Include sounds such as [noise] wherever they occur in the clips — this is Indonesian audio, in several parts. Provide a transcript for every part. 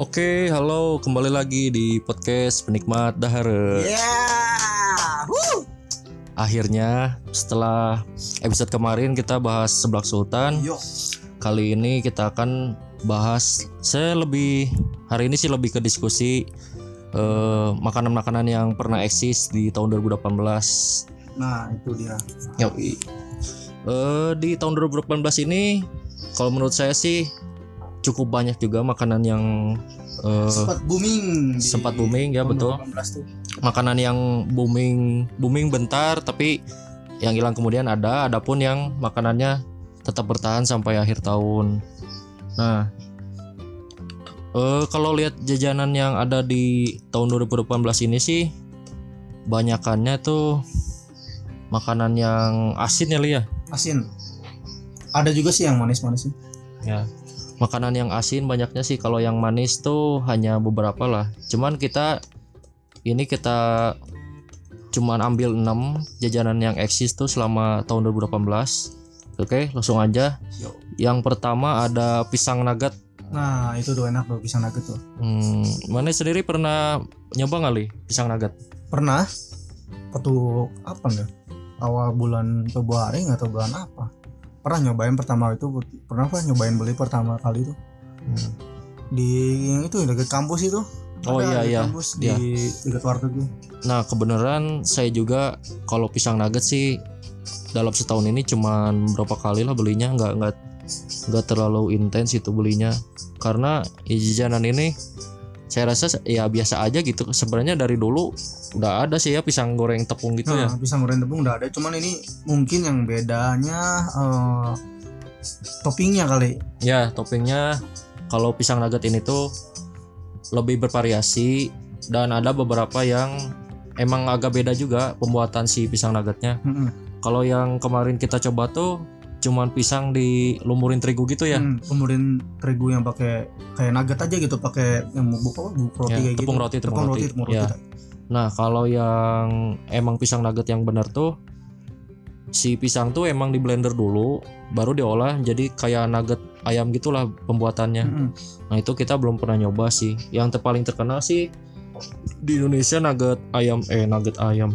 Oke, halo, kembali lagi di podcast penikmat dahare. Yeah. Woo. Akhirnya setelah episode kemarin kita bahas seblak sultan, Yo. kali ini kita akan bahas saya lebih hari ini sih lebih ke diskusi eh, makanan-makanan yang pernah eksis di tahun 2018. Nah, itu dia. Yoi. Eh, di tahun 2018 ini kalau menurut saya sih cukup banyak juga makanan yang eh, Sempat booming. sempat booming ya betul 2018 tuh. makanan yang booming booming bentar tapi yang hilang kemudian ada adapun yang makanannya tetap bertahan sampai akhir tahun nah eh kalau lihat jajanan yang ada di tahun 2018 ini sih banyakannya tuh makanan yang asin ya Li ya Asin. Ada juga sih yang manis-manis sih. ya makanan yang asin banyaknya sih kalau yang manis tuh hanya beberapa lah cuman kita ini kita cuman ambil 6 jajanan yang eksis tuh selama tahun 2018 oke langsung aja Yo. yang pertama ada pisang nugget Nah, itu tuh enak tuh pisang nugget tuh. hmm, mana sendiri pernah nyoba nggak li pisang nugget Pernah waktu apa nih? Awal bulan Februari nggak tahu bulan apa. Pernah nyobain pertama itu pernah apa nyobain beli pertama kali itu Hmm. di yang itu dekat kampus itu. Oh, iya, iya. Kampus Iya. di dekat warteg tuh. Nah kebenaran saya juga kalau pisang nugget sih dalam setahun ini cuman berapa kali lah belinya nggak nggak nggak terlalu intens itu belinya karena jajanan ini saya rasa ya biasa aja gitu sebenarnya dari dulu udah ada sih ya pisang goreng tepung gitu ya Nah, pisang goreng tepung udah ada, cuman ini mungkin yang bedanya eh, toppingnya kali. ya toppingnya kalau pisang nugget ini tuh lebih bervariasi dan ada beberapa yang emang agak beda juga pembuatan si pisang nuggetnya Mm-mm. Kalau yang kemarin kita coba tuh cuman pisang dilumurin terigu gitu ya. Hmm, kemudian terigu yang pakai kayak nugget aja gitu, pakai yang bubuk apa? Bubuk roti Ya, kayak tepung gitu. roti, tepung tepung roti. roti, tepung roti. Ya. Nah, kalau yang emang pisang nugget yang benar tuh si pisang tuh emang di blender dulu baru diolah jadi kayak nugget ayam gitulah pembuatannya. Mm-mm. Nah, itu kita belum pernah nyoba sih. Yang terpaling terkenal sih di Indonesia nugget ayam eh nugget ayam.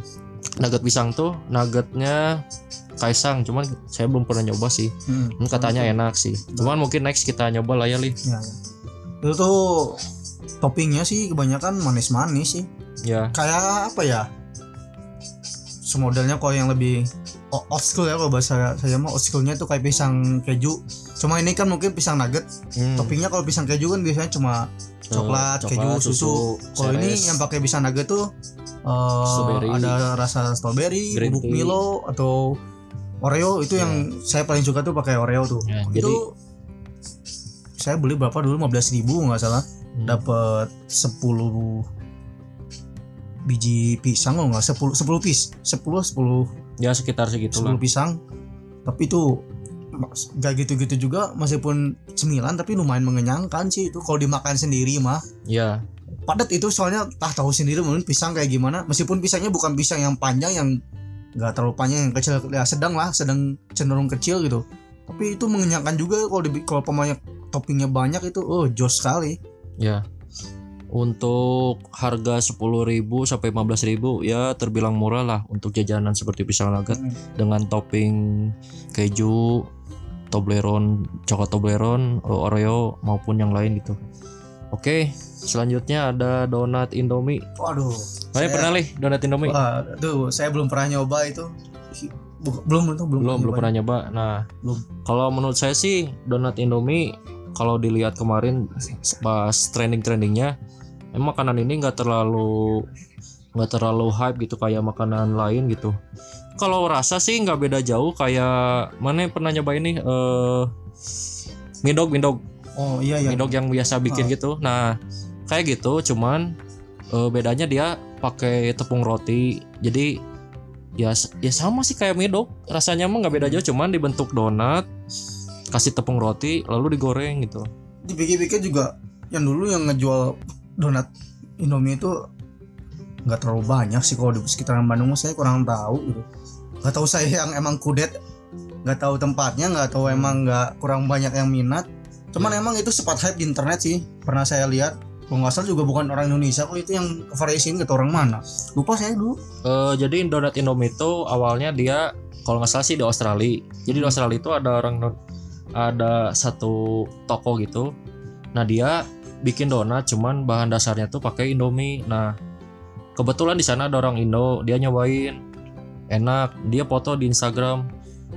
Nugget pisang tuh nuggetnya kaisang, cuman saya belum pernah nyoba sih. Hmm, katanya enak sih. Cuman mungkin next kita nyoba lah ya, Li. Ya, ya. Itu tuh toppingnya sih kebanyakan manis-manis sih. Ya. Kayak apa ya? Semodelnya kalau yang lebih old school ya kalau bahasa saya mah old schoolnya tuh kayak pisang keju. Cuma ini kan mungkin pisang nugget. Hmm. Toppingnya kalau pisang keju kan biasanya cuma coklat, keju, susu. Kalau ini yang pakai pisang nugget tuh Strawberry. ada rasa strawberry, Green bubuk tea. Milo atau Oreo itu yang saya paling suka tuh pakai Oreo tuh. Ya, itu jadi saya beli berapa dulu 15.000 ribu nggak salah hmm, dapat 10 biji pisang oh nggak 10 10 pis 10 10 ya sekitar 10 segitulah. pisang. Tapi itu gak gitu-gitu juga meskipun cemilan tapi lumayan mengenyangkan sih itu. Kalau dimakan sendiri mah. Ya, padat itu soalnya tah tahu sendiri mungkin pisang kayak gimana. Meskipun pisangnya bukan pisang yang panjang yang nggak terlalu panjang yang kecil ya sedang lah sedang cenderung kecil gitu. Tapi itu mengenyangkan juga kalau di kalau pemainnya toppingnya banyak itu oh jos sekali. Ya. Untuk harga 10.000 sampai 15.000 ya terbilang murah lah untuk jajanan seperti pisang nugget Mm. dengan topping keju, Toblerone, coklat Toblerone, Oreo maupun yang lain gitu. Oke, selanjutnya ada donat Indomie. waduh Saya- pernah lih donat Indomie? wah tuh saya belum pernah nyoba itu belum belum belum belum belum pernah nyoba. Nah, Belum. kalau menurut saya sih donat Indomie kalau dilihat kemarin pas trending trendingnya, emang makanan ini nggak terlalu nggak terlalu hype gitu kayak makanan lain gitu. Kalau rasa sih nggak beda jauh kayak mana yang pernah nyoba ini eh midog midog oh iya iya midog yang biasa bikin Ah. gitu. Nah kayak gitu, cuman eh, bedanya dia pakai tepung roti. Jadi ya ya sama sih kayak midog. Rasanya mah nggak beda jauh, cuman dibentuk donat, kasih tepung roti, lalu digoreng gitu. dipikir-pikir juga yang dulu yang ngejual donat Indomie itu nggak terlalu banyak sih kalau di sekitaran Bandung saya kurang tahu gitu nggak tahu saya yang emang kudet nggak tahu tempatnya nggak tahu emang nggak kurang banyak yang minat cuman Ya. emang itu sempat hype di internet sih pernah saya lihat kalau nggak salah juga bukan orang Indonesia kok itu yang variasiin ke orang mana lupa saya dulu Eh, jadi donat Indomie itu awalnya dia kalau nggak salah sih di Australia. Jadi di Australia itu ada orang ada satu toko gitu. Nah dia bikin donat cuman bahan dasarnya tuh pakai Indomie. Nah kebetulan di sana ada orang Indo, dia nyobain enak, dia foto di Instagram.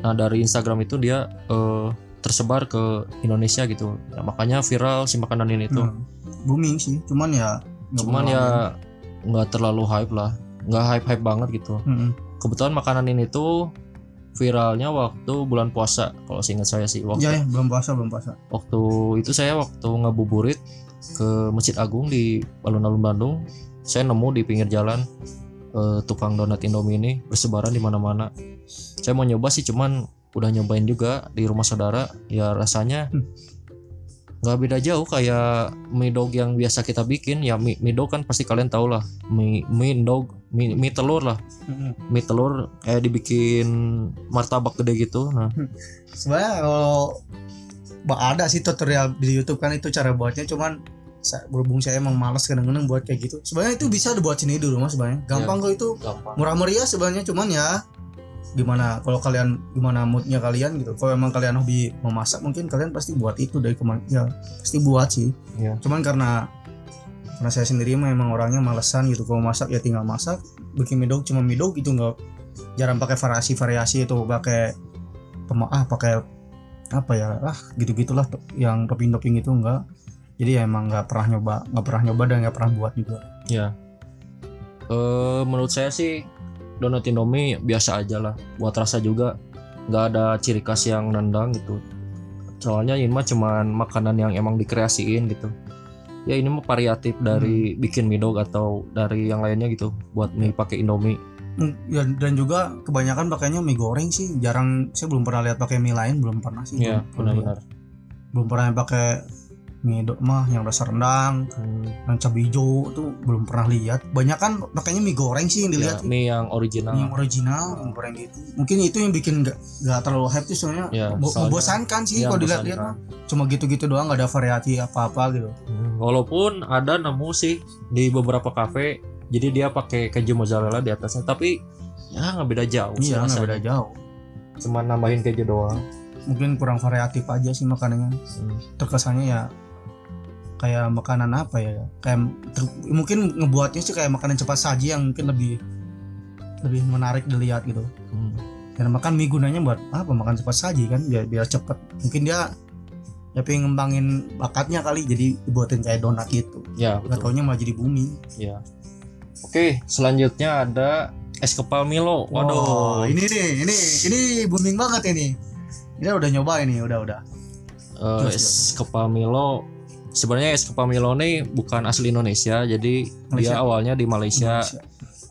Nah dari Instagram itu dia eh, tersebar ke Indonesia gitu. Ya, makanya viral si makanan ini tuh. Hmm. booming sih cuman ya cuman ya nggak terlalu hype lah, nggak hype hype banget gitu. Mm-mm. kebetulan makanan ini tuh viralnya waktu bulan puasa kalau seingat saya sih waktu ya ya belum puasa belum puasa waktu itu saya waktu ngabuburit ke Masjid Agung di alun-alun Bandung saya nemu di pinggir jalan eh, tukang donat Indomie ini bersebaran di mana-mana saya mau nyoba sih cuman udah nyobain juga di rumah saudara ya rasanya Hmm. Nggak beda jauh kayak mie dog yang biasa kita bikin ya mie, mie dog kan pasti kalian tau lah. Mie mie dog mie, mie telur lah. Mm-mm. mie telur kayak dibikin martabak gede gitu nah. Sebenarnya kalau ada sih tutorial di YouTube kan itu cara buatnya cuman berhubung saya emang males kadang-kadang buat kayak gitu. Sebenarnya itu bisa dibuat sini di rumah sebenarnya gampang kok itu. Gampang. Murah meriah sebenarnya cuman ya gimana kalau kalian gimana moodnya kalian gitu. Kalau emang kalian hobi memasak mungkin kalian pasti buat itu dari kemarin ya pasti buat sih. Iya. cuman karena karena saya sendiri mah emang orangnya malesan gitu. Kalau masak ya tinggal masak. Bikin midog cuma midog itu nggak jarang pakai variasi variasi atau pakai ah pakai apa ya ah gitu gitulah yang topping topping itu enggak jadi ya emang nggak pernah nyoba nggak pernah nyoba dan nggak pernah buat juga. Ya eh menurut saya sih donat Indomie biasa aja lah. Buat rasa juga nggak ada ciri khas yang nendang gitu. Soalnya ini mah cuman makanan yang emang dikreasiin gitu. Ya ini mah variatif dari bikin mie dog atau dari yang lainnya gitu buat mie pakai Indomie. Hmm, ya, dan juga kebanyakan pakainya mie goreng sih. Jarang saya belum pernah lihat pakai mie lain belum pernah sih. Ya belum, pernah lihat. benar-benar belum pernah pakai mie dok mah yang rasa rendang Hmm, yang cabai hijau tuh belum pernah lihat. Banyak kan pakainya mie goreng sih yang ya, dilihat sih. mie yang original. Mie yang original yang goreng gitu. Mungkin itu yang bikin gak, gak terlalu hype tuh soalnya Ya, bo- soalnya- membosankan sih Ya, kalau dilihat-lihat mah. Cuma gitu-gitu doang gak ada variasi apa-apa gitu. Hmm, walaupun ada nemu sih di beberapa kafe jadi dia pakai keju mozzarella di atasnya tapi ya nggak beda jauh iya nggak beda jauh. Cuma nambahin keju doang. Mungkin kurang variatif aja sih makanannya. Hmm. terkesannya ya kayak makanan apa ya? Kayak ter- mungkin ngebuatnya sih kayak makanan cepat saji yang mungkin lebih lebih menarik dilihat gitu. Hmm. dan makan mie gunanya buat apa? Makan cepat saji kan? Biar biar cepet. Mungkin dia ya pengen ngembangin bakatnya kali jadi dibuatin kayak donat gitu. Ya betul. taunya malah jadi booming ya. Oke selanjutnya ada es kepal Milo. Waduh. Wah, ini nih ini ini booming banget ini. Ini udah nyoba ini udah udah. Terus, es kepal Milo sebenarnya es kepal Milo ini bukan asli Indonesia jadi Malaysia. dia awalnya di Malaysia. Indonesia.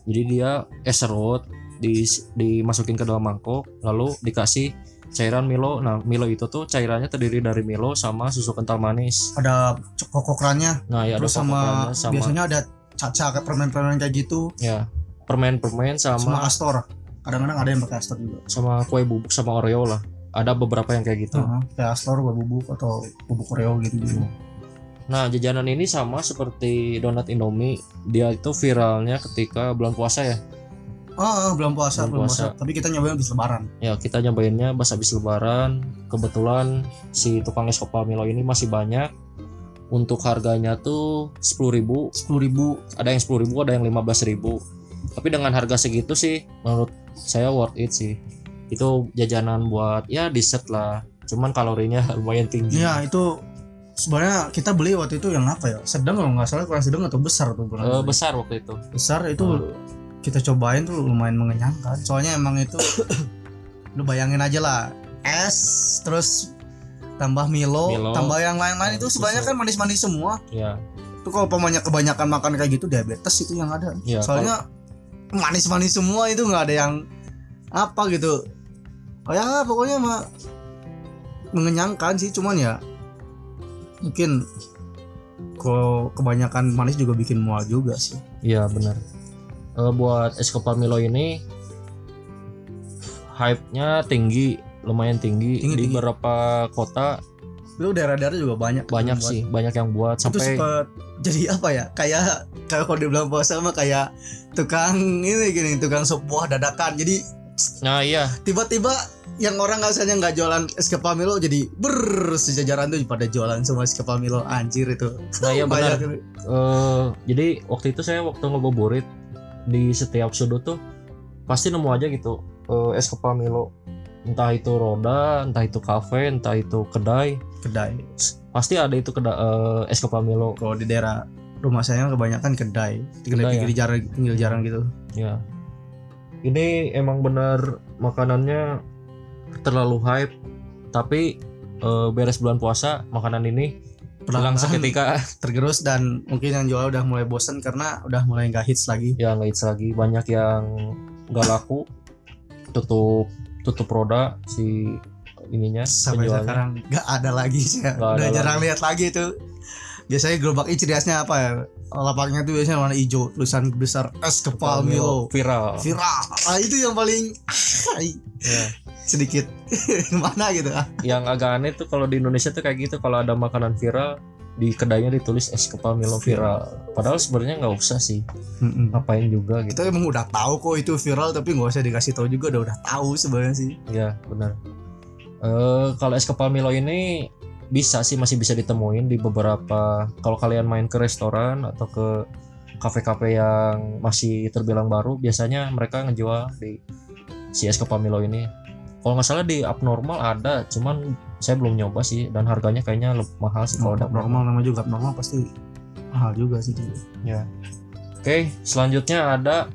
jadi dia es serut di dimasukin ke dalam mangkok lalu dikasih cairan Milo. Nah Milo itu tuh cairannya terdiri dari Milo sama susu kental manis. Ada kokokrannya nah ya ada terus sama, kokokrannya, sama biasanya ada caca kayak permen-permen kayak gitu. Ya permen-permen sama sama astor. Kadang-kadang ada yang pakai astor juga. sama kue bubuk sama Oreo lah. Ada beberapa yang kayak gitu. Heeh, kayak astor buat bubuk atau bubuk oreo gitu gitu nah jajanan ini sama seperti donat Indomie dia itu viralnya ketika bulan puasa ya? Ah belum puasa Belum belum puasa. puasa. Tapi kita nyobain habis lebaran. Ya kita nyobainnya pas habis lebaran. Kebetulan si tukang es kepal Milo ini masih banyak. Untuk harganya tuh 10.000 sepuluh ribu. Ada yang 10.000 ada yang 15.000 tapi dengan harga segitu sih menurut saya worth it sih. Itu jajanan buat ya dessert lah. Cuman kalorinya [laughs] lumayan tinggi. Iya itu sebenarnya kita beli waktu itu yang apa ya? Sedang kalau nggak salah kurang sedang atau besar tuh Eh, lebih. besar waktu itu. Besar itu Hmm. kita cobain tuh lumayan mengenyangkan. Soalnya emang itu [coughs] lu bayangin aja lah es terus tambah Milo, Milo, tambah yang lain-lain itu sebenarnya kan manis-manis semua. Ya itu kalau pemanya kebanyakan makan kayak gitu diabetes itu yang ada. Ya soalnya manis-manis semua itu nggak ada yang apa gitu. Oh ya pokoknya mah mengenyangkan sih cuman ya mungkin kalau kebanyakan manis juga bikin mual juga sih Iya benar. Eh, buat es kepal Milo ini hype-nya tinggi, lumayan tinggi, Tinggi, di tinggi. beberapa kota Itu daerah-daerah juga banyak. banyak yang buat. sih banyak yang buat Itu sampai sempet jadi apa ya? Kayak kayak kalau di bulan puasa mah kayak tukang ini gini, tukang sop buah dadakan. Jadi nah iya tiba-tiba yang orang asalnya nggak jualan es kepal Milo jadi ber sejajaran tuh pada jualan semua es kepal Milo anjir itu. nah iya [laughs] benar Banyak. Eh, jadi waktu itu saya waktu ngebuburit di setiap sudut tuh pasti nemu aja gitu eh, es kepal Milo entah itu roda entah itu kafe entah itu kedai kedai. pasti ada itu kedai eh, es kepal Milo Kalau di daerah rumah saya kebanyakan kedai. Di kedai Kedai pinggir jarang pinggir jarang gitu. ya ini emang benar makanannya terlalu hype tapi eh, beres bulan puasa makanan ini Perlahan seketika [laughs] tergerus dan mungkin yang jual udah mulai bosen karena udah mulai nggak hits lagi. ya nggak hits lagi banyak yang nggak laku tutup tutup roda si ininya Sampai penjualnya. sekarang nggak ada lagi. Nggak ada Udah jarang lagi. lihat lagi itu. Biasanya gerobak ini ciri khasnya apa ya? Lapaknya tuh biasanya warna hijau, tulisan besar es kepal Milo. viral Viral. Ah, itu yang paling [laughs] Ya. sedikit. [laughs] Mana gitu ah. yang agak aneh tuh kalau di Indonesia tuh kayak gitu. Kalau ada makanan viral di kedainya ditulis es kepal Milo viral. Padahal sebenarnya nggak usah sih. Ngapain juga gitu. Kita emang udah tahu kok itu viral tapi nggak usah dikasih tahu juga. Udah udah tahu sebenarnya sih. ya benar. Eh kalau es kepal Milo ini bisa sih masih bisa ditemuin di beberapa kalau kalian main ke restoran atau ke kafe-kafe yang masih terbilang baru biasanya mereka ngejual di si es kepal Milo ini kalau nggak salah di abnormal ada cuman saya belum nyoba sih dan harganya kayaknya mahal sih kalau Kalau ada normal nama juga normal pasti mahal juga sih. ya oke selanjutnya ada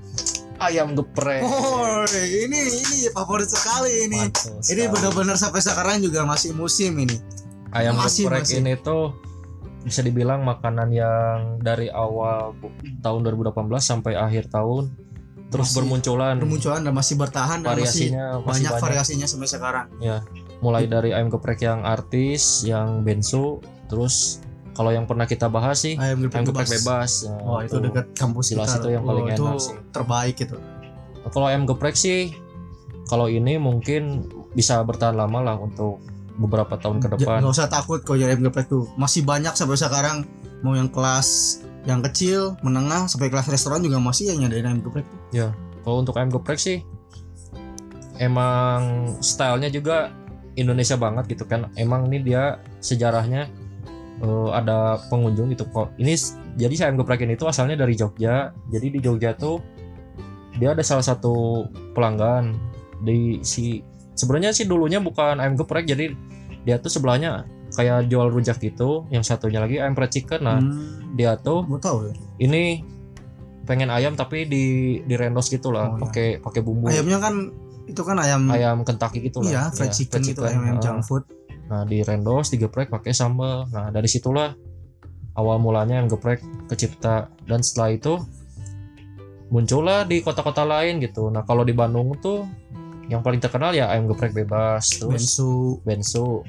ayam geprek Oh, ini ini favorit sekali ini. Mantul Ini sekali. benar-benar sampai sekarang juga masih musim ini. ayam Masih, geprek masih. ini tuh bisa dibilang makanan yang dari awal tahun 2018 sampai akhir tahun terus Masih bermunculan Bermunculan dan masih bertahan dan masih variasinya masih banyak, banyak, variasinya sampai sekarang. mulai dari ayam geprek yang artis yang bensu terus kalau yang pernah kita bahas sih Ayam geprek ayam geprek bebas. bebas, Ya, Oh, itu dekat kampus Jelas kita. itu yang paling Oh, itu enak sih. terbaik itu. kalau ayam geprek sih kalau ini mungkin bisa bertahan lama lah untuk beberapa tahun ke depan Nggak usah takut jadi ayam geprek tuh. Masih banyak sampai sekarang mau yang kelas yang kecil, menengah sampai kelas restoran juga masih yang nyadain ayam geprek. Kalau untuk ayam geprek sih emang stylenya juga Indonesia banget gitu kan. Emang ini dia sejarahnya eh, ada pengunjung gitu kok. Ini jadi si ayam geprek ini tuh asalnya dari Jogja. Jadi di Jogja tuh dia ada salah satu pelanggan di si sebenarnya sih dulunya bukan ayam geprek jadi dia tuh sebelahnya kayak jual rujak gitu. Yang satunya lagi ayam fried chicken. Nah, Hmm, dia tuh tahu ya. ini pengen ayam tapi di di rendos gitu lah Oh, iya. pakai pakai bumbu Ayamnya kan itu kan ayam, ayam Kentucky gitu lah iya fried Iya, chicken, gitu ayam ayam Ah. junk food. nah di rendos digeprek pakai sambal nah dari situlah awal mulanya yang geprek kecipta dan setelah itu muncullah di kota-kota lain gitu nah kalau di Bandung tuh yang paling terkenal ya ayam geprek bebas terus Bensu bensu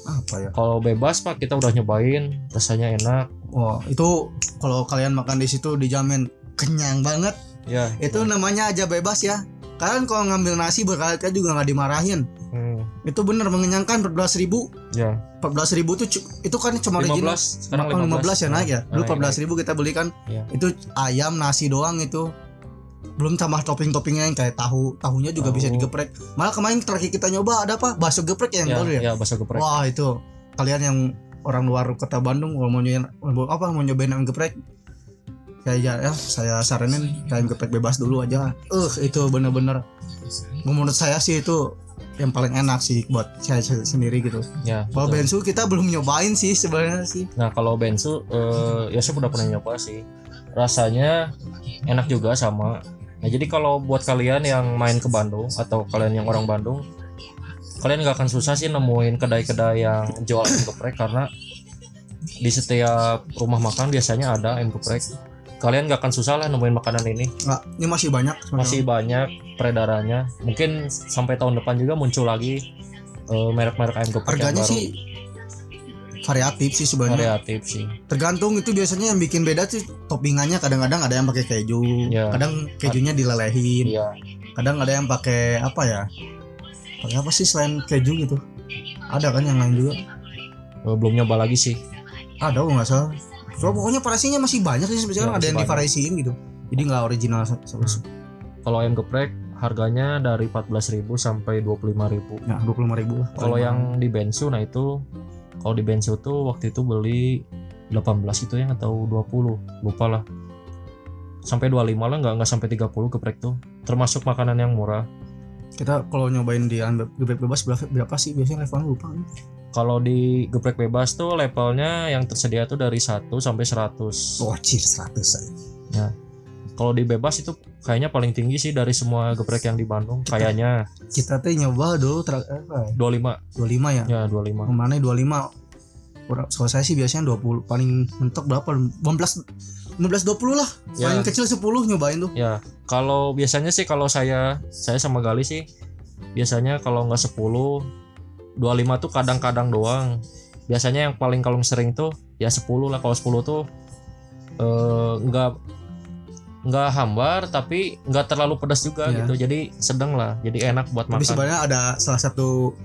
apa ya? kalau bebas pak kita udah nyobain rasanya enak Wah, itu kalau kalian makan di situ dijamin kenyang banget. ya Itu namanya aja bebas ya. Kalian kalau ngambil nasi berkali-kali juga nggak dimarahin. hmm, Itu bener mengenyangkan 14.000 ribu. ya 14.000 ribu cu- itu kan cuma original. 15 sekarang Oh, 15 ya naik ya. Dulu Naik, 14.000 ribu kita beli kan. Iya. Itu ayam nasi doang itu. Belum tambah topping-toppingnya yang kayak tahu, tahunya juga Tahu. bisa digeprek. Malah kemarin terakhir kita nyoba ada apa? Bakso geprek ya yang ya, baru ya. ya bakso geprek Wah, itu kalian yang orang luar kota Bandung kalau mau nyobain apa mau nyobain ayam geprek saya ya, ya saya saranin ayam geprek bebas dulu aja. Eh, itu bener-bener menurut saya sih itu yang paling enak sih buat saya sendiri gitu. ya Kalau bensu kita belum nyobain sih sebenarnya sih. Nah kalau bensu eh, ya saya udah pernah nyoba sih rasanya enak juga sama. Nah jadi kalau buat kalian yang main ke Bandung atau kalian yang orang Bandung, kalian nggak akan susah sih nemuin kedai-kedai yang jual ayam geprek karena di setiap rumah makan biasanya ada ayam geprek. Kalian nggak akan susah lah nemuin makanan ini. Nggak, ini masih banyak. sebenarnya. Masih banyak peredarannya. Mungkin sampai tahun depan juga muncul lagi eh, merek-merek ayam geprek yang Harganya baru. sih variatif sih sebenarnya. variatif sih. Tergantung itu biasanya yang bikin beda sih toppingannya kadang-kadang ada yang pakai keju, Ya. kadang kejunya dilelehin, Iya. kadang ada yang pakai apa ya? Pakai apa sih selain keju gitu? Ada kan yang lain juga? Eh, belum nyoba lagi sih ada nggak salah so, pokoknya variasinya masih banyak sih sebenarnya Ya, ada yang divariasiin gitu. Jadi nggak original sama Hmm. kalau ayam geprek harganya dari 14.000 sampai 25.000 nah dua puluh lima ribu lah kalau yang di bensu nah itu kalau di bensu tuh waktu itu beli 18 itu yang atau 20 lupa lah. Sampai 25 lah nggak nggak sampai 30 geprek tuh. Termasuk makanan yang murah. Kita kalau nyobain di geprek bebas berapa, berapa sih? Biasanya levelnya lupa kalau di geprek bebas tuh levelnya yang tersedia tuh dari 1 sampai 100 oh cir seratus kalau di bebas itu kayaknya paling tinggi sih dari semua geprek yang di Bandung kayaknya. kita tuh nyoba dulu apa ya? 25 dua lima ya? Ya 25 ke mana dua lima? Kalau saya sih biasanya 20 paling mentok berapa? 15 15 20 lah. Ya. paling kecil 10 nyobain tuh. Ya, kalau biasanya sih kalau saya saya sama Gali sih biasanya kalau nggak 10 25 tuh kadang-kadang doang. Biasanya yang paling kalau sering tuh ya 10 lah. Kalau 10 tuh eh, nggak nggak hambar tapi nggak terlalu pedas juga Iya. gitu. Jadi sedang lah. Jadi enak buat tapi makan. sebenarnya ada salah satu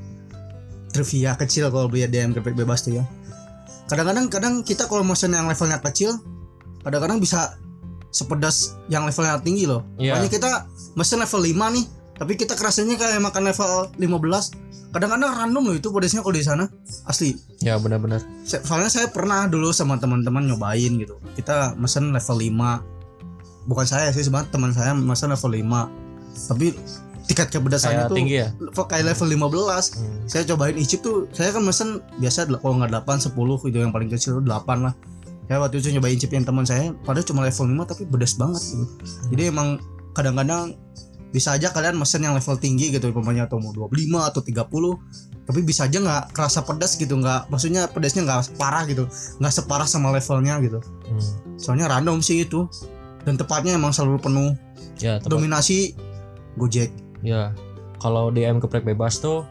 trivia kecil kalau beli ayam geprek bebas tuh ya kadang-kadang kadang kita kalau mesen yang levelnya kecil kadang-kadang bisa sepedas yang levelnya tinggi loh Iya. Makanya kita mesen level 5 nih tapi kita kerasanya kayak makan level 15 kadang-kadang random loh itu pedasnya kalau di sana. Asli. Ya benar-benar. Soalnya saya pernah dulu sama teman-teman nyobain gitu. Kita mesen level 5 bukan saya sih sebenarnya teman saya mesen level 5 tapi tingkat kepedasannya tuh tinggi ya. kayak level 15 Hmm. saya cobain icip tuh saya kan mesen biasa kalau nggak 8 10 itu yang paling kecil tuh 8 lah. Saya waktu itu nyobain icip yang teman saya padahal cuma level 5 tapi pedas banget gitu. Jadi emang kadang-kadang bisa aja kalian mesen yang level tinggi gitu umpamanya atau mau 25 atau 30 tapi bisa aja nggak kerasa pedas gitu nggak maksudnya pedasnya nggak parah gitu nggak separah sama levelnya gitu Hmm. soalnya random sih itu dan tepatnya emang selalu penuh Ya, tepat. dominasi Gojek Ya, kalau di ayam geprek bebas tuh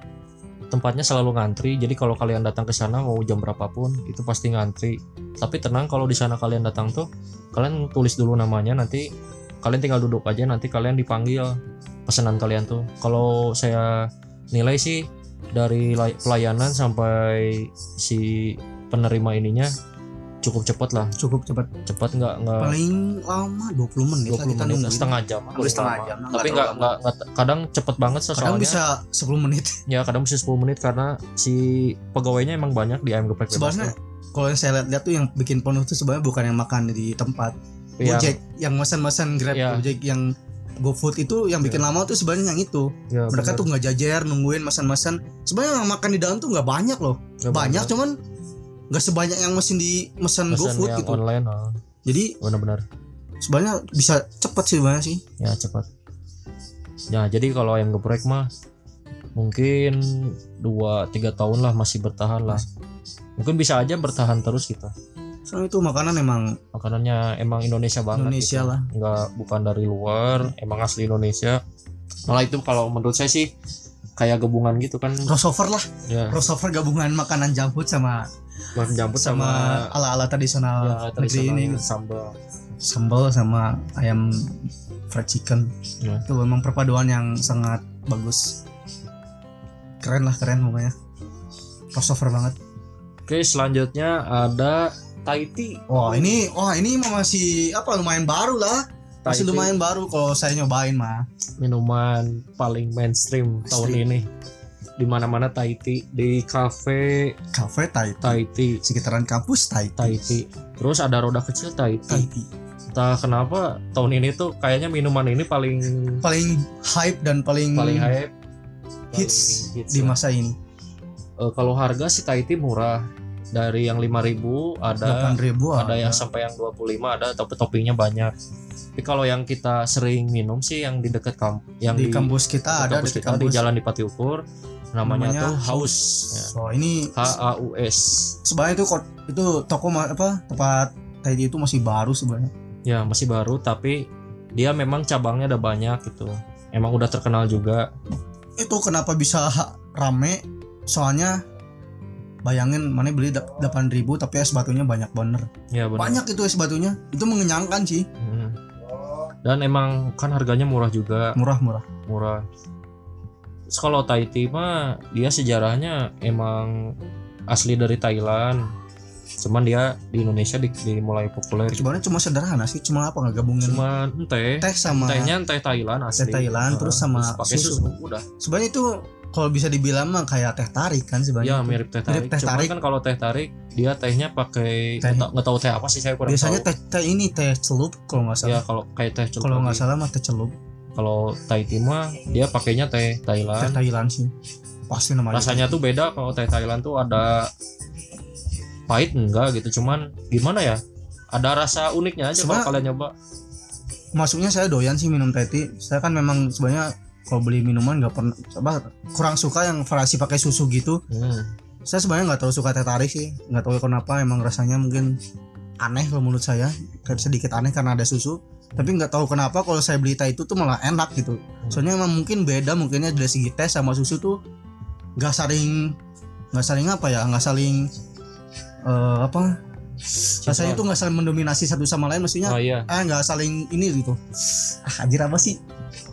tempatnya selalu ngantri. Jadi kalau kalian datang ke sana mau jam berapapun itu pasti ngantri. Tapi tenang kalau di sana kalian datang tuh kalian tulis dulu namanya nanti kalian tinggal duduk aja nanti kalian dipanggil pesanan kalian tuh. Kalau saya nilai sih dari lay- pelayanan sampai si penerima ininya cukup cepat lah. cukup cepat Cepat nggak nggak paling lama 20 menit lah 20 kita menit setengah jam. Hampir setengah jam, nggak Tapi nggak nggak kadang cepet banget kadang soalnya bisa 10 menit [laughs] Ya kadang bisa 10 menit karena si pegawainya emang banyak di ayam geprek sebenarnya kalau yang saya lihat-lihat tuh yang bikin penuh tuh sebenarnya bukan yang makan di tempat. Yang- Gojek yang mesen-mesen Grab Iya. Gojek yang GoFood itu yang bikin lama tuh sebenarnya yang itu. Ya, mereka bener. tuh nggak jajar nungguin mesen-mesen. Sebenarnya yang makan di dalam tuh nggak banyak loh. Ya, banyak bener. cuman nggak sebanyak yang mesin di mesen Pesan GoFood yang gitu. online ah. jadi bener-bener sebenarnya bisa cepet sih sebenarnya sih. Ya cepat ya jadi kalau ayam geprek mah mungkin 2-3 tahun lah masih bertahan lah. Mungkin bisa aja bertahan terus gitu soalnya itu makanan emang makanannya emang Indonesia banget Indonesia gitu. lah. Nggak bukan dari luar emang asli Indonesia. Malah itu kalau menurut saya sih kayak gabungan gitu kan. Crossover lah. Ya. Crossover gabungan makanan junk food sama menjemput sama sama, ala-ala tradisional ya, negeri tradisional ini. sambal. Sambal sama ayam fried chicken. Ya. itu memang perpaduan yang sangat bagus. Keren lah keren pokoknya. Crossover banget. Oke, selanjutnya ada Tea. wah ini wah ini masih apa lumayan baru lah Thai masih lumayan baru kalau saya nyobain mah minuman paling mainstream tahun Mainstream. ini. Di mana-mana tea, di cafe cafe Thai tea. Thai tea, sekitaran kampus. Thai tea. Terus ada roda kecil. Thai tea. Entah kenapa tahun ini tuh kayaknya minuman ini paling paling hype dan paling, paling hype, hits paling hits di lah. masa ini Eh, kalau harga sih Thai tea murah. Dari yang 5000 ada 8000 ada yang sampai yang 25 ada tapi toppingnya banyak. Tapi kalau yang kita sering minum sih yang di dekat kamp yang di kampus kita ada kampus di kita di kampus. Jalan di Pati Ukur namanya, Namanya tuh Haus ya. ini H A U S. sebenarnya itu itu toko apa tempat tea itu masih baru sebenarnya. Ya masih baru tapi dia memang cabangnya ada banyak gitu. Emang udah terkenal juga. Itu kenapa bisa rame? Soalnya bayangin mana beli da- 8000 tapi es batunya banyak bener. Ya benar banyak itu es batunya. Itu mengenyangkan sih. Hmm. dan emang kan harganya murah juga. Murah-murah murah. Terus kalau Thai tea mah dia sejarahnya emang asli dari Thailand. Cuman dia di Indonesia di, dimulai populer. Sebenarnya cuma sederhana sih cuma apa nggak gabungin cuman teh. Teh sama tehnya teh Thailand asli. Teh Thailand, terus sama pakai susu. susu. udah. Sebenarnya itu kalau bisa dibilang mah kayak teh tarik kan ya sebenarnya mirip teh tarik. Mirip teh cuman tarik. kan kalau teh tarik dia tehnya pakai Teh. nggak tahu- teh apa sih saya kurang biasanya tahu. teh teh ini teh celup kalau nggak ya salah kalau kayak teh celup kalau nggak salah mah teh celup. Kalau Thai tea mah dia pakainya teh teh Thailand Thailand sih. Pasti namanya rasanya tuh beda kalau teh Thailand tuh ada pahit enggak gitu. Cuman gimana ya? Ada rasa uniknya aja kalau kalian nyoba. masuknya saya doyan sih minum teh tea. Saya kan memang sebenarnya kalau beli minuman nggak pernah apa kurang suka yang variasi pakai susu gitu. Hmm. saya sebenarnya nggak terlalu suka teh tarik sih. Nggak tahu kenapa emang rasanya mungkin aneh kalau menurut saya. Kayak sedikit aneh karena ada susu. Tapi nggak tahu kenapa kalau saya beli teh itu tuh malah enak gitu. Soalnya emang mungkin beda mungkinnya dari segi teh sama susu tuh nggak saling nggak saling apa ya nggak saling eh, apa? Rasanya tuh nggak saling mendominasi satu sama lain maksudnya oh iya. ah nggak saling ini gitu. Ah anjir apa sih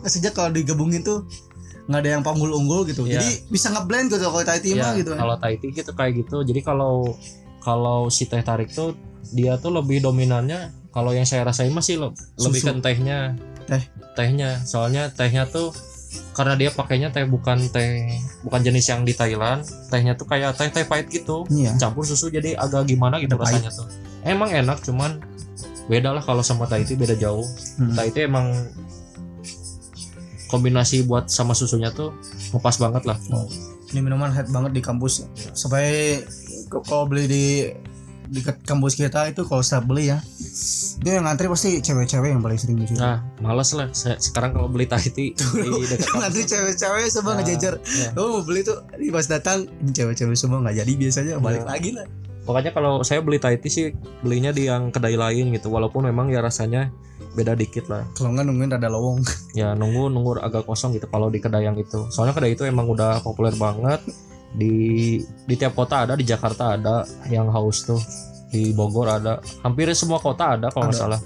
sejak kalau digabungin tuh nggak ada yang panggul unggul gitu. Iya. jadi bisa ngeblend gitu kalau Thai tea mah ya, gitu. kalau Thai tea gitu kayak gitu. Jadi kalau kalau si teh tarik tuh dia tuh lebih dominannya kalau yang saya rasain masih le- lebih ke tehnya. Teh. tehnya. Soalnya tehnya tuh karena dia pakainya teh bukan teh bukan jenis yang di Thailand tehnya tuh kayak teh teh pahit gitu. Iya. Campur susu jadi agak gimana gitu Ada pahit. rasanya tuh. Emang enak cuman beda lah kalau sama Thai tea beda jauh. Hmm. Thai tea emang kombinasi buat sama susunya tuh ngepas banget lah ini minuman head banget di kampus supaya kalau beli di di kampus kita itu kalau setiap beli ya itu yang ngantri pasti cewek-cewek yang paling sering di situ Nah, males lah. Saya, sekarang kalau beli tea di dekat [laughs] ngantri cewek-cewek semua Nah, ngejajar iya. oh mau beli tuh ini pas datang cewek-cewek semua nggak jadi biasanya balik Iya. lagi lah Pokoknya kalau saya beli tea sih belinya di yang kedai lain gitu. Walaupun memang ya rasanya beda dikit lah. kalau nggak nungguin ada lowong. [laughs] Ya nunggu nunggu agak kosong gitu kalau di kedai yang itu. Soalnya kedai itu emang udah populer banget. Di di tiap kota ada di Jakarta ada yang haus tuh. Di Bogor ada. Hampir semua kota ada kalau nggak salah.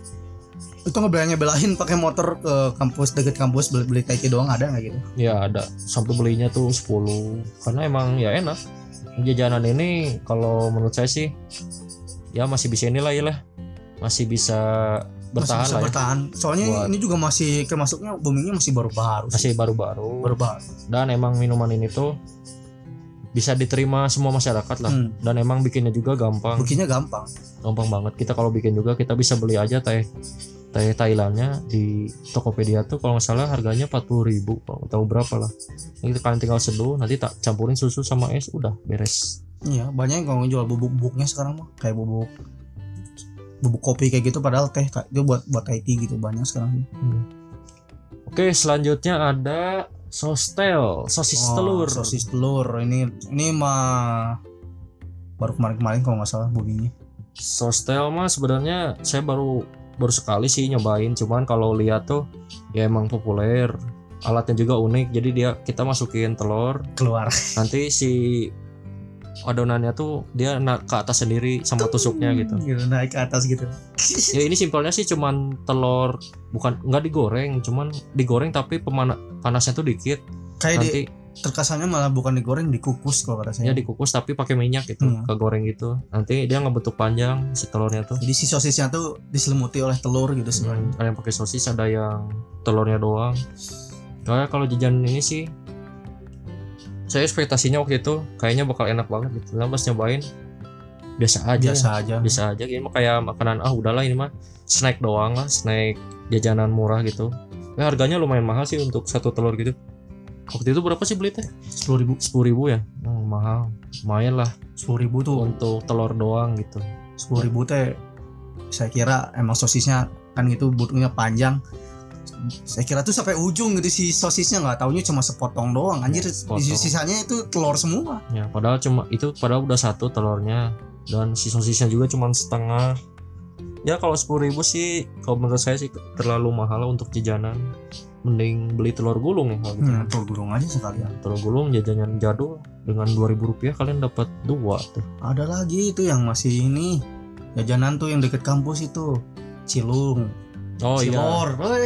Itu ngebelain belain pakai motor ke kampus deket kampus beli beli Thai tea doang ada nggak gitu? Ya ada. Sampai belinya tuh 10 karena emang ya enak. Jajanan ini kalau menurut saya sih ya masih bisa inilah ya lah masih bisa bertahan masih bisa lah ya. bertahan. Soalnya Buat- ini juga masih termasuknya boomingnya masih baru-baru sih. masih baru-baru. Baru-baru. Dan emang minuman ini tuh bisa diterima semua masyarakat lah. Hmm. dan emang bikinnya juga gampang. Bikinnya gampang. Gampang banget. Kita kalau bikin juga kita bisa beli aja teh teh Thailandnya di Tokopedia tuh kalau nggak salah harganya 40.000 ribu. Kalau tahu berapa lah. Ini kalian tinggal seduh nanti tak campurin susu sama es udah beres. Iya banyak yang kalau jual bubuk-bubuknya sekarang mah kayak bubuk bubuk kopi kayak gitu padahal teh itu buat buat tea gitu banyak sekarang. Oke selanjutnya ada sostel sosis Oh, telur. sosis telur. Ini ini mah baru kemarin-kemarin kalau nggak salah boomingnya sostel mah sebenarnya saya baru baru sekali sih nyobain. Cuman kalau lihat tuh ya emang populer alatnya juga unik. Jadi dia kita masukin telur. Keluar. Nanti si adonannya tuh dia naik ke atas sendiri sama tusuknya gitu. Gitu naik ke atas gitu. Ya ini simpelnya sih cuman telur bukan nggak digoreng cuman digoreng tapi pemana panasnya tuh dikit. Kayak di nanti terkesannya malah bukan digoreng dikukus kalau kata ya saya dikukus tapi pakai minyak gitu Hmm. kegoreng gitu. Nanti dia ngebentuk panjang si telurnya tuh. Jadi si sosisnya tuh diselimuti oleh telur gitu sebenarnya. Hmm, ada yang pakai sosis ada yang telurnya doang. Kayak kalau jajan ini sih saya ekspektasinya waktu itu kayaknya bakal enak banget gitu. Nah pas nyobain biasa aja. Biasa aja. Bisa aja. Gitu mah kayak makanan ah udahlah ini mah snack doang lah snack jajanan murah gitu. Ya harganya lumayan mahal sih untuk satu telur gitu. Waktu itu berapa sih beli teh? Sepuluh ribu. Sepuluh ribu ya? Hmm, mahal. Lumayan lah. Sepuluh ribu tuh. Untuk telur doang gitu. Sepuluh ribu teh saya kira emang sosisnya kan itu butuhnya panjang saya kira tuh sampai ujung gitu si sosisnya nggak taunya cuma sepotong doang. Anjir Ya, sepotong. Sisanya itu telur semua. Ya padahal cuma itu padahal udah satu telurnya. Dan si sosisnya juga cuma setengah. Ya kalau sepuluh ribu sih kalau menurut saya sih terlalu mahal untuk jajanan. Mending beli telur gulung ya kalau gitu. hmm, telur gulung aja sekalian telur gulung jajanan jadul dengan 2000 rupiah kalian dapat dua tuh. Ada lagi itu yang masih ini. Jajanan tuh yang deket kampus itu. Cilung oh iya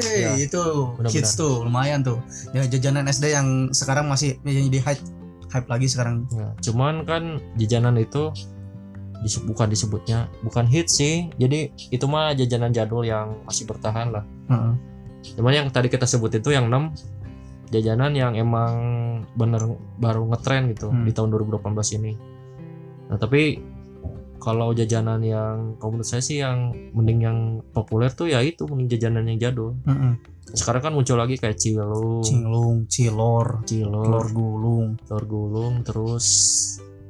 Iya. itu Benar-benar. kids tuh lumayan tuh ya jajanan SD yang sekarang masih jadi hype hype lagi sekarang Ya, cuman kan jajanan itu disebut bukan disebutnya bukan hit sih. Jadi itu mah jajanan jadul yang masih bertahan lah. Heeh. Cuman yang tadi kita sebut itu yang 6 jajanan yang emang bener baru ngetren gitu Hmm. di tahun 2018 ini. Nah, tapi kalau jajanan yang kalau menurut saya sih yang mending yang populer tuh ya itu mending jajanan yang jadul. Heeh. Sekarang kan muncul lagi kayak cilung, cinglung cilor cilor, telur gulung. Telur gulung, terus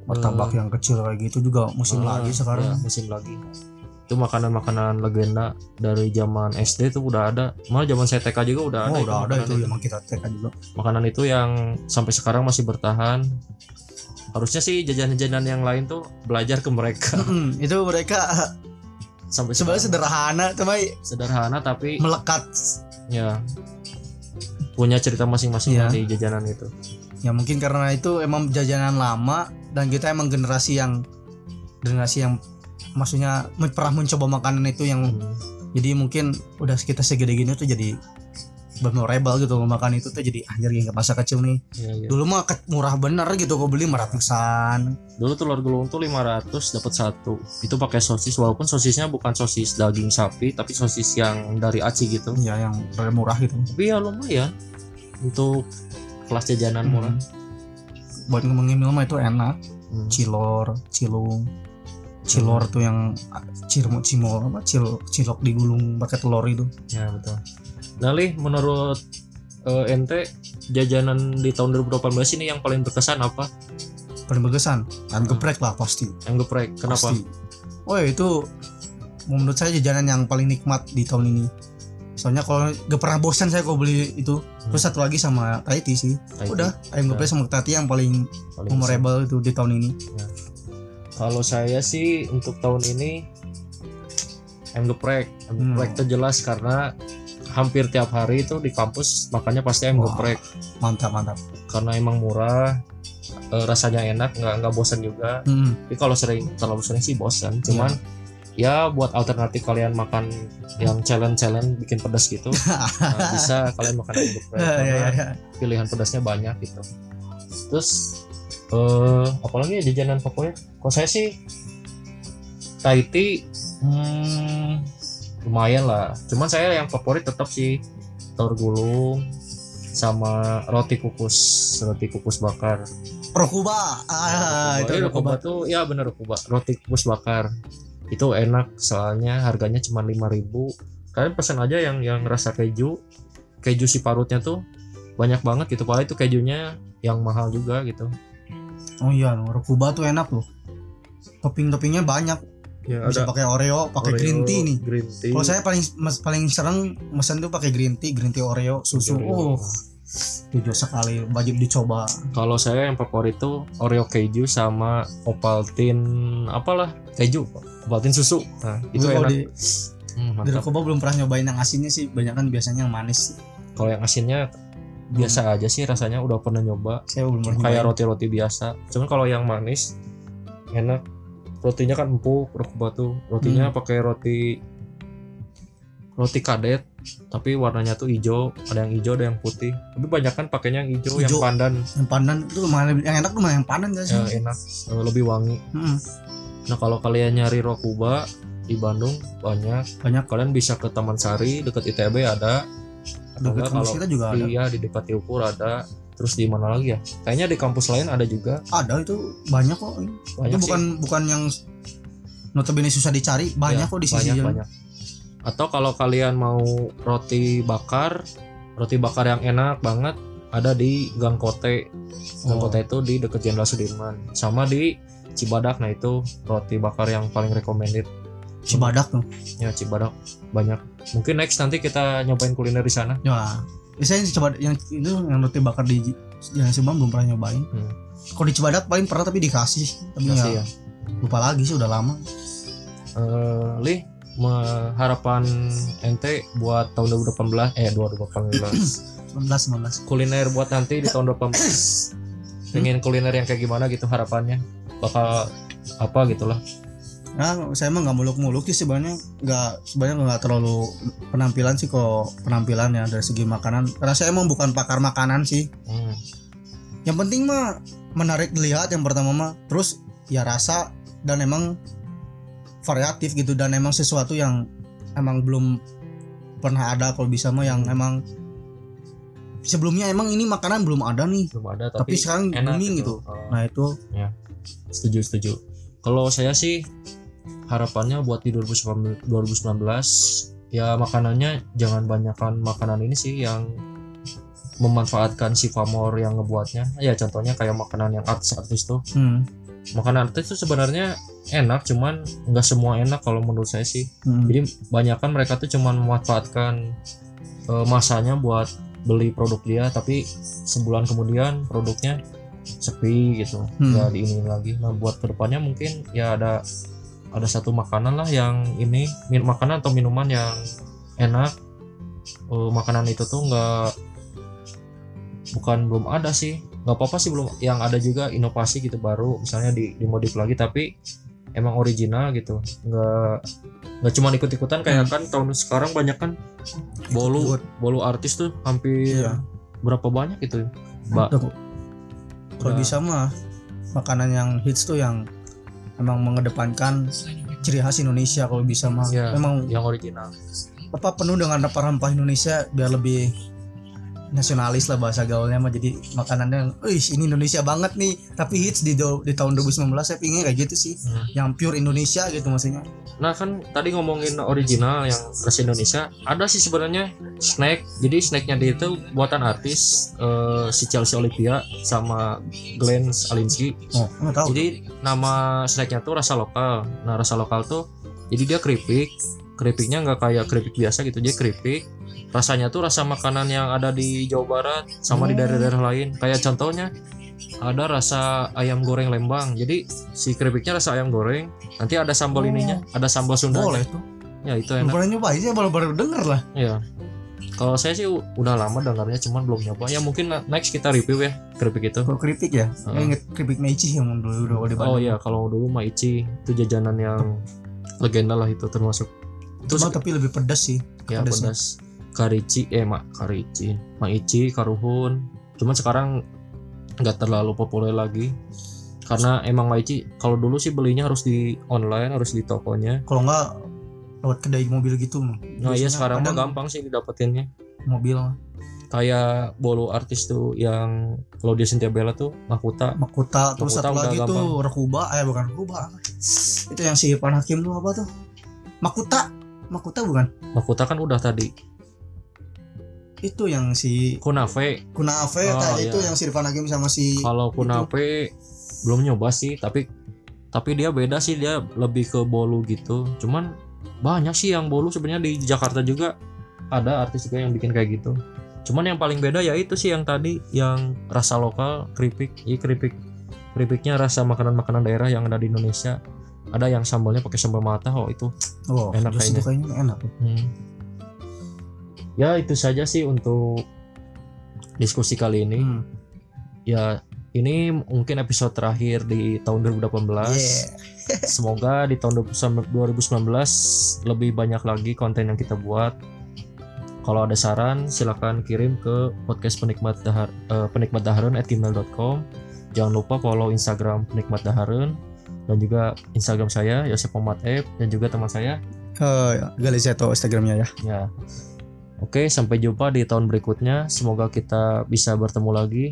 martabak eh, yang kecil kayak gitu juga musim Ah, lagi ya, sekarang musim lagi. Itu makanan-makanan legenda dari zaman SD tuh udah ada. Malah zaman saya TK juga udah ada oh itu udah ada makanan itu. emang kita TK juga. Makanan itu yang sampai sekarang masih bertahan harusnya sih jajanan-jajanan yang lain tuh belajar ke mereka. Mm-mm, [laughs] itu mereka sampai sebenarnya sederhana tapi sederhana tapi melekat. Ya. Punya cerita masing-masing lah di jajanan itu. Ya mungkin karena itu emang jajanan lama dan kita emang generasi yang generasi yang maksudnya pernah mencoba makanan itu yang Hmm, jadi mungkin udah kita segede gini tuh jadi memorable gitu makan itu tuh jadi anjir yang masa kecil nih. Iya, iya. dulu mah murah bener gitu kok beli ratusan. Dulu telur gulung tuh 500 dapat satu. Itu pakai sosis walaupun sosisnya bukan sosis daging sapi tapi sosis yang dari aci gitu. Ya yang rada murah gitu. Tapi ya lumayan untuk kelas jajanan Hmm. murah. Buat ngemil mah itu enak. Hmm. cilor cilung. Cilor tuh yang cirmo cimol apa cil cilok digulung pakai telur itu. Ya betul nah Lih, menurut eh, ente jajanan di tahun 2018 ini yang paling berkesan apa? Paling berkesan? Dan geprek lah pasti. Yang geprek kenapa? Pasti. oh ya itu menurut saya jajanan yang paling nikmat di tahun ini. Soalnya kalau gak pernah bosan saya kalau beli itu. Terus satu lagi sama Tahiti sih. Tahiti. udah ayam geprek sama Tahiti yang paling Paling memorable itu di tahun ini. Besar. kalau saya sih untuk tahun ini ayam geprek. Ayam Hmm. geprek itu jelas karena hampir tiap hari itu di kampus makannya pasti ayam Wah. geprek. mantap mantap. Karena emang murah eh, rasanya enak nggak nggak bosan juga. Hmm. tapi kalau sering terlalu sering sih bosan cuman ya buat alternatif kalian makan yang challenge challenge bikin pedas gitu [laughs] nah, bisa kalian makan ayam geprek. Ya, karena ya, ya, ya. pilihan pedasnya banyak gitu. Terus eh apalagi ya jajanan favorit kalau saya sih Tahiti hmm, lumayan lah. Cuman saya yang favorit tetap sih telur gulung sama roti kukus roti kukus bakar. Rokuba. Ah itu itu Rokuba. Rokuba tuh ya bener Rokuba. Roti kukus bakar. Itu enak soalnya harganya cuma 5000 kalian pesan aja yang yang rasa keju. Keju si parutnya tuh banyak banget gitu. Padahal itu kejunya yang mahal juga gitu. Oh iya Rokuba tuh enak loh. Topping-toppingnya banyak ya bisa pakai Oreo pakai green tea nih green tea Kalau saya paling mas, paling sering mesen tuh pakai green tea, green tea Oreo, susu. Oreo. Oh, tujuh sekali wajib dicoba. kalau saya yang favorit tuh Oreo keju sama Ovaltine apalah keju Ovaltine susu nah itu kalau enak di, Hmm, di belum pernah nyobain yang asinnya sih, banyak kan biasanya yang manis. kalau yang asinnya biasa aja sih rasanya udah pernah nyoba Saya belum pernah kayak roti-roti biasa. Cuman kalau yang manis enak. Rotinya kan empuk, rokuba tuh. Rotinya Hmm. pakai roti roti kadet, tapi warnanya tuh hijau. Ada yang hijau, ada yang putih. Tapi banyak kan pakainya yang hijau, yang Hijau. pandan, Yang pandan itu lumayan yang enak tuh malah yang pandan gak sih? ya, enak, lebih wangi. Mm-mm. Nah kalau kalian nyari rokuba di Bandung banyak. Banyak. Kalian bisa ke Taman Sari dekat ITB ada. Dekat kalau kita juga ada. iya di dekat Tilpur ada. Terus di mana lagi ya? Kayaknya di kampus lain ada juga. Ada itu banyak kok. Banyak itu sih. bukan bukan yang notabene susah dicari, banyak Ya, kok di sisi banyak, jalan. banyak. Atau kalau kalian mau roti bakar, roti bakar yang enak banget ada di Gang Kote. Gang Oh. Kote itu di dekat Jenderal Sudirman. Sama di Cibadak. Nah itu roti bakar yang paling recommended. Cibadak tuh. Ya Cibadak banyak. Mungkin next nanti kita nyobain kuliner di sana. Ya, ya coba yang itu yang roti bakar di Jalan Subang belum pernah nyobain. Hmm. Kalau di Cibadak paling pernah tapi dikasih, tapi Kasih ya, ya. lupa lagi sih udah lama. Eh, Li, harapan ente buat tahun 2018 eh 2018 19 19. kuliner buat nanti di tahun 2018 [clears throat] pengen kuliner yang kayak gimana gitu harapannya bakal apa gitulah Nah, saya mah nggak muluk-muluk sih sebenarnya nggak sebenarnya nggak terlalu penampilan sih kok penampilan ya dari segi makanan. Karena saya emang bukan pakar makanan sih. hmm. Yang penting mah menarik dilihat yang pertama mah terus ya rasa dan emang variatif gitu dan emang sesuatu yang emang belum pernah ada kalau bisa mah yang emang sebelumnya emang ini makanan belum ada nih belum ada tapi, tapi, sekarang enak booming gitu. Oh, Nah itu setuju setuju kalau saya sih harapannya buat di 2019 2019 ya makanannya jangan banyakkan makanan ini sih yang memanfaatkan si famor yang ngebuatnya. Ya contohnya kayak makanan yang artis-artis tuh. Hmm, makanan artis tuh sebenarnya enak cuman nggak semua enak kalau menurut saya sih. Hmm. jadi banyakkan mereka tuh cuman memanfaatkan eh, masanya buat beli produk dia tapi sebulan kemudian produknya sepi gitu. Hmm. nggak diinin lagi. Nah buat ke depannya mungkin ya ada ada satu makanan lah yang ini min makanan atau minuman yang enak. Eh, makanan itu tuh nggak bukan belum ada sih. Nggak apa-apa sih belum yang ada juga inovasi gitu baru misalnya di dimodif lagi tapi emang original gitu. Nggak nggak cuma ikut-ikutan kayak kan tahun sekarang banyak kan bolu bolu artis tuh hampir Iya. berapa banyak gitu mbak? Kalau bisa mah makanan yang hits tuh yang emang mengedepankan ciri khas Indonesia kalau bisa mah Iya. emang yang original apa penuh dengan rempah-rempah Indonesia biar lebih nasionalis lah bahasa gaulnya mah jadi makanannya yang, "Wih, ini Indonesia banget nih tapi hits di, do- di tahun 2019 saya pingin kayak gitu sih Hmm. yang pure Indonesia gitu maksudnya Nah kan tadi ngomongin original yang khas Indonesia ada sih sebenarnya snack. Jadi snacknya dia itu buatan artis eh, si Chelsea Olivia sama Glenn Alinsky. oh tahu Jadi nama snacknya tuh rasa lokal. Nah rasa lokal tuh jadi dia keripik. Keripiknya nggak kayak keripik biasa gitu. Jadi keripik. Rasanya tuh rasa makanan yang ada di Jawa Barat sama di Oh. daerah-daerah lain. Kayak contohnya ada rasa ayam goreng Lembang. Jadi si keripiknya rasa ayam goreng. Nanti ada sambal Oh. ininya, ada sambal Sunda. boleh tuh Ya itu enak. pernah nyoba aja baru baru denger lah Iya. Kalau saya sih udah lama dengarnya cuman belum nyoba. Ya mungkin next kita review ya keripik itu. kalau keripik ya Heeh. Saya inget keripik Meici yang dulu udah di Oh Bandung iya, kalau dulu Maici itu jajanan yang legenda lah itu termasuk. Cuma tapi lebih pedas sih ya pedas. Karici eh mak karici, maici, karuhun. Cuman sekarang nggak terlalu populer lagi. Karena emang maici kalau dulu sih belinya harus di online, harus di tokonya. kalau nggak lewat kedai mobil gitu. Nah iya sekarang mah gampang sih didapetinnya. mobil Kayak bolu artis tuh yang Claudia Cynthia Bella tuh Makuta Makuta terus Makuta satu lagi gampang. tuh Rekuba eh bukan Rekuba itu yang si Irfan Hakim tuh apa tuh Makuta Makuta bukan Makuta kan udah tadi itu yang si Kunafe. Kunafe Oh, tah, iya. itu yang si Irfan Hakim sama si kalau Kunafe belum nyoba sih tapi tapi dia beda sih dia lebih ke bolu gitu. Cuman banyak sih yang bolu sebenarnya di Jakarta juga. Ada artis juga yang bikin kayak gitu. Cuman yang paling beda ya itu sih yang tadi yang rasa lokal keripik. Iya keripik. Keripiknya rasa makanan-makanan daerah yang ada di Indonesia. Ada yang sambalnya pakai sambal mata oh itu oh enak itu kayaknya. enak. Hmm. Ya itu saja sih untuk diskusi kali ini. Hmm. Ya ini mungkin episode terakhir di tahun 2018. Yeah. [laughs] Semoga di tahun 2019 lebih banyak lagi konten yang kita buat. Kalau ada saran silahkan kirim ke podcast penikmat dahar eh, penikmat daharun at gmail.com. Jangan lupa follow Instagram penikmat daharun dan juga Instagram saya Yosef Muhammad dan juga teman saya Oh, ya. Galizeto Instagramnya ya Ya. Oke, sampai jumpa di tahun berikutnya. Semoga kita bisa bertemu lagi